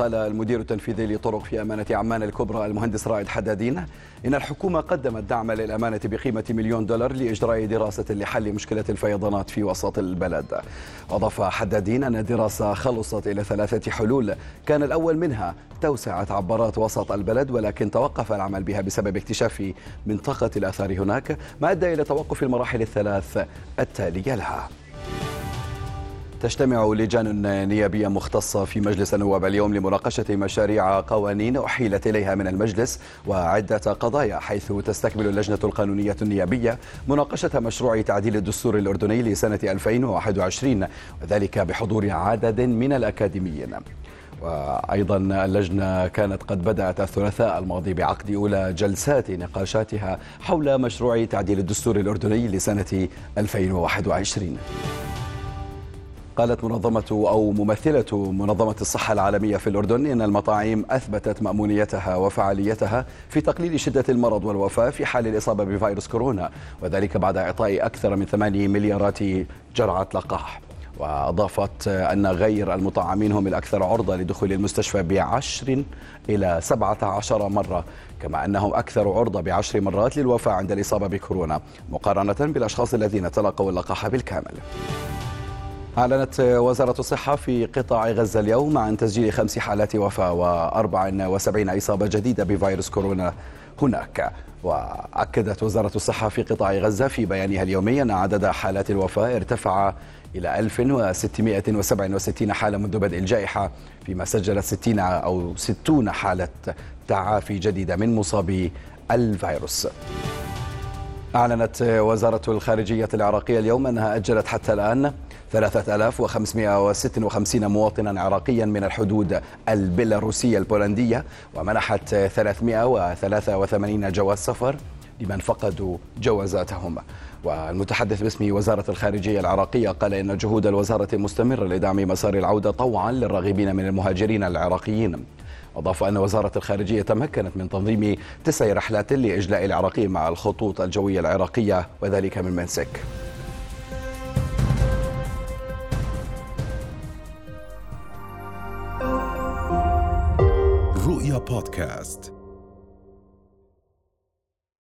قال المدير التنفيذي لطرق في أمانة عمان الكبرى المهندس رائد حدادين إن الحكومة قدمت دعم للأمانة بقيمة مليون دولار لإجراء دراسة لحل مشكلة الفيضانات في وسط البلد. أضاف حدادين أن الدراسة خلصت إلى ثلاثة حلول. كان الأول منها توسعة عبارات وسط البلد ولكن توقف العمل بها بسبب اكتشاف منطقة الآثار هناك ما أدى إلى توقف المراحل الثلاث التالية لها. تجتمع لجان نيابية مختصة في مجلس النواب اليوم لمناقشة مشاريع قوانين أحيلت إليها من المجلس وعدة قضايا حيث تستكمل اللجنة القانونية النيابية مناقشة مشروع تعديل الدستور الأردني لسنة 2021 وذلك بحضور عدد من الأكاديميين. وأيضا اللجنة كانت قد بدأت الثلاثاء الماضي بعقد أولى جلسات نقاشاتها حول مشروع تعديل الدستور الأردني لسنة 2021 قالت منظمة أو ممثلة منظمة الصحة العالمية في الأردن إن المطاعم أثبتت مأمونيتها وفعاليتها في تقليل شدة المرض والوفاة في حال الإصابة بفيروس كورونا وذلك بعد إعطاء أكثر من 8 مليارات جرعة لقاح. وأضافت أن غير المطعمين هم الأكثر عرضة لدخول المستشفى بعشر إلى 17 مرة كما أنهم أكثر عرضة بعشر مرات للوفاة عند الإصابة بكورونا مقارنة بالأشخاص الذين تلقوا اللقاح بالكامل. أعلنت وزارة الصحة في قطاع غزة اليوم عن تسجيل خمس حالات وفاة و74 إصابة جديدة بفيروس كورونا هناك. وأكدت وزارة الصحة في قطاع غزة في بيانها اليومي أن عدد حالات الوفاة ارتفع إلى 1667 حالة منذ بدء الجائحة فيما سجلت 60 أو 60 حالة تعافي جديدة من مصابي الفيروس. أعلنت وزارة الخارجية العراقية اليوم أنها أجلت حتى الآن 3556 مواطنا عراقيا من الحدود البيلاروسية البولندية ومنحت 383 جواز سفر لمن فقدوا جوازاتهم. والمتحدث باسم وزارة الخارجية العراقية قال إن جهود الوزارة مستمرة لدعم مسار العودة طوعا للراغبين من المهاجرين العراقيين. أضاف أن وزارة الخارجية تمكنت من تنظيم تسع رحلات لإجلاء العراقيين مع الخطوط الجوية العراقية وذلك من منسك. رؤيا بودكاست.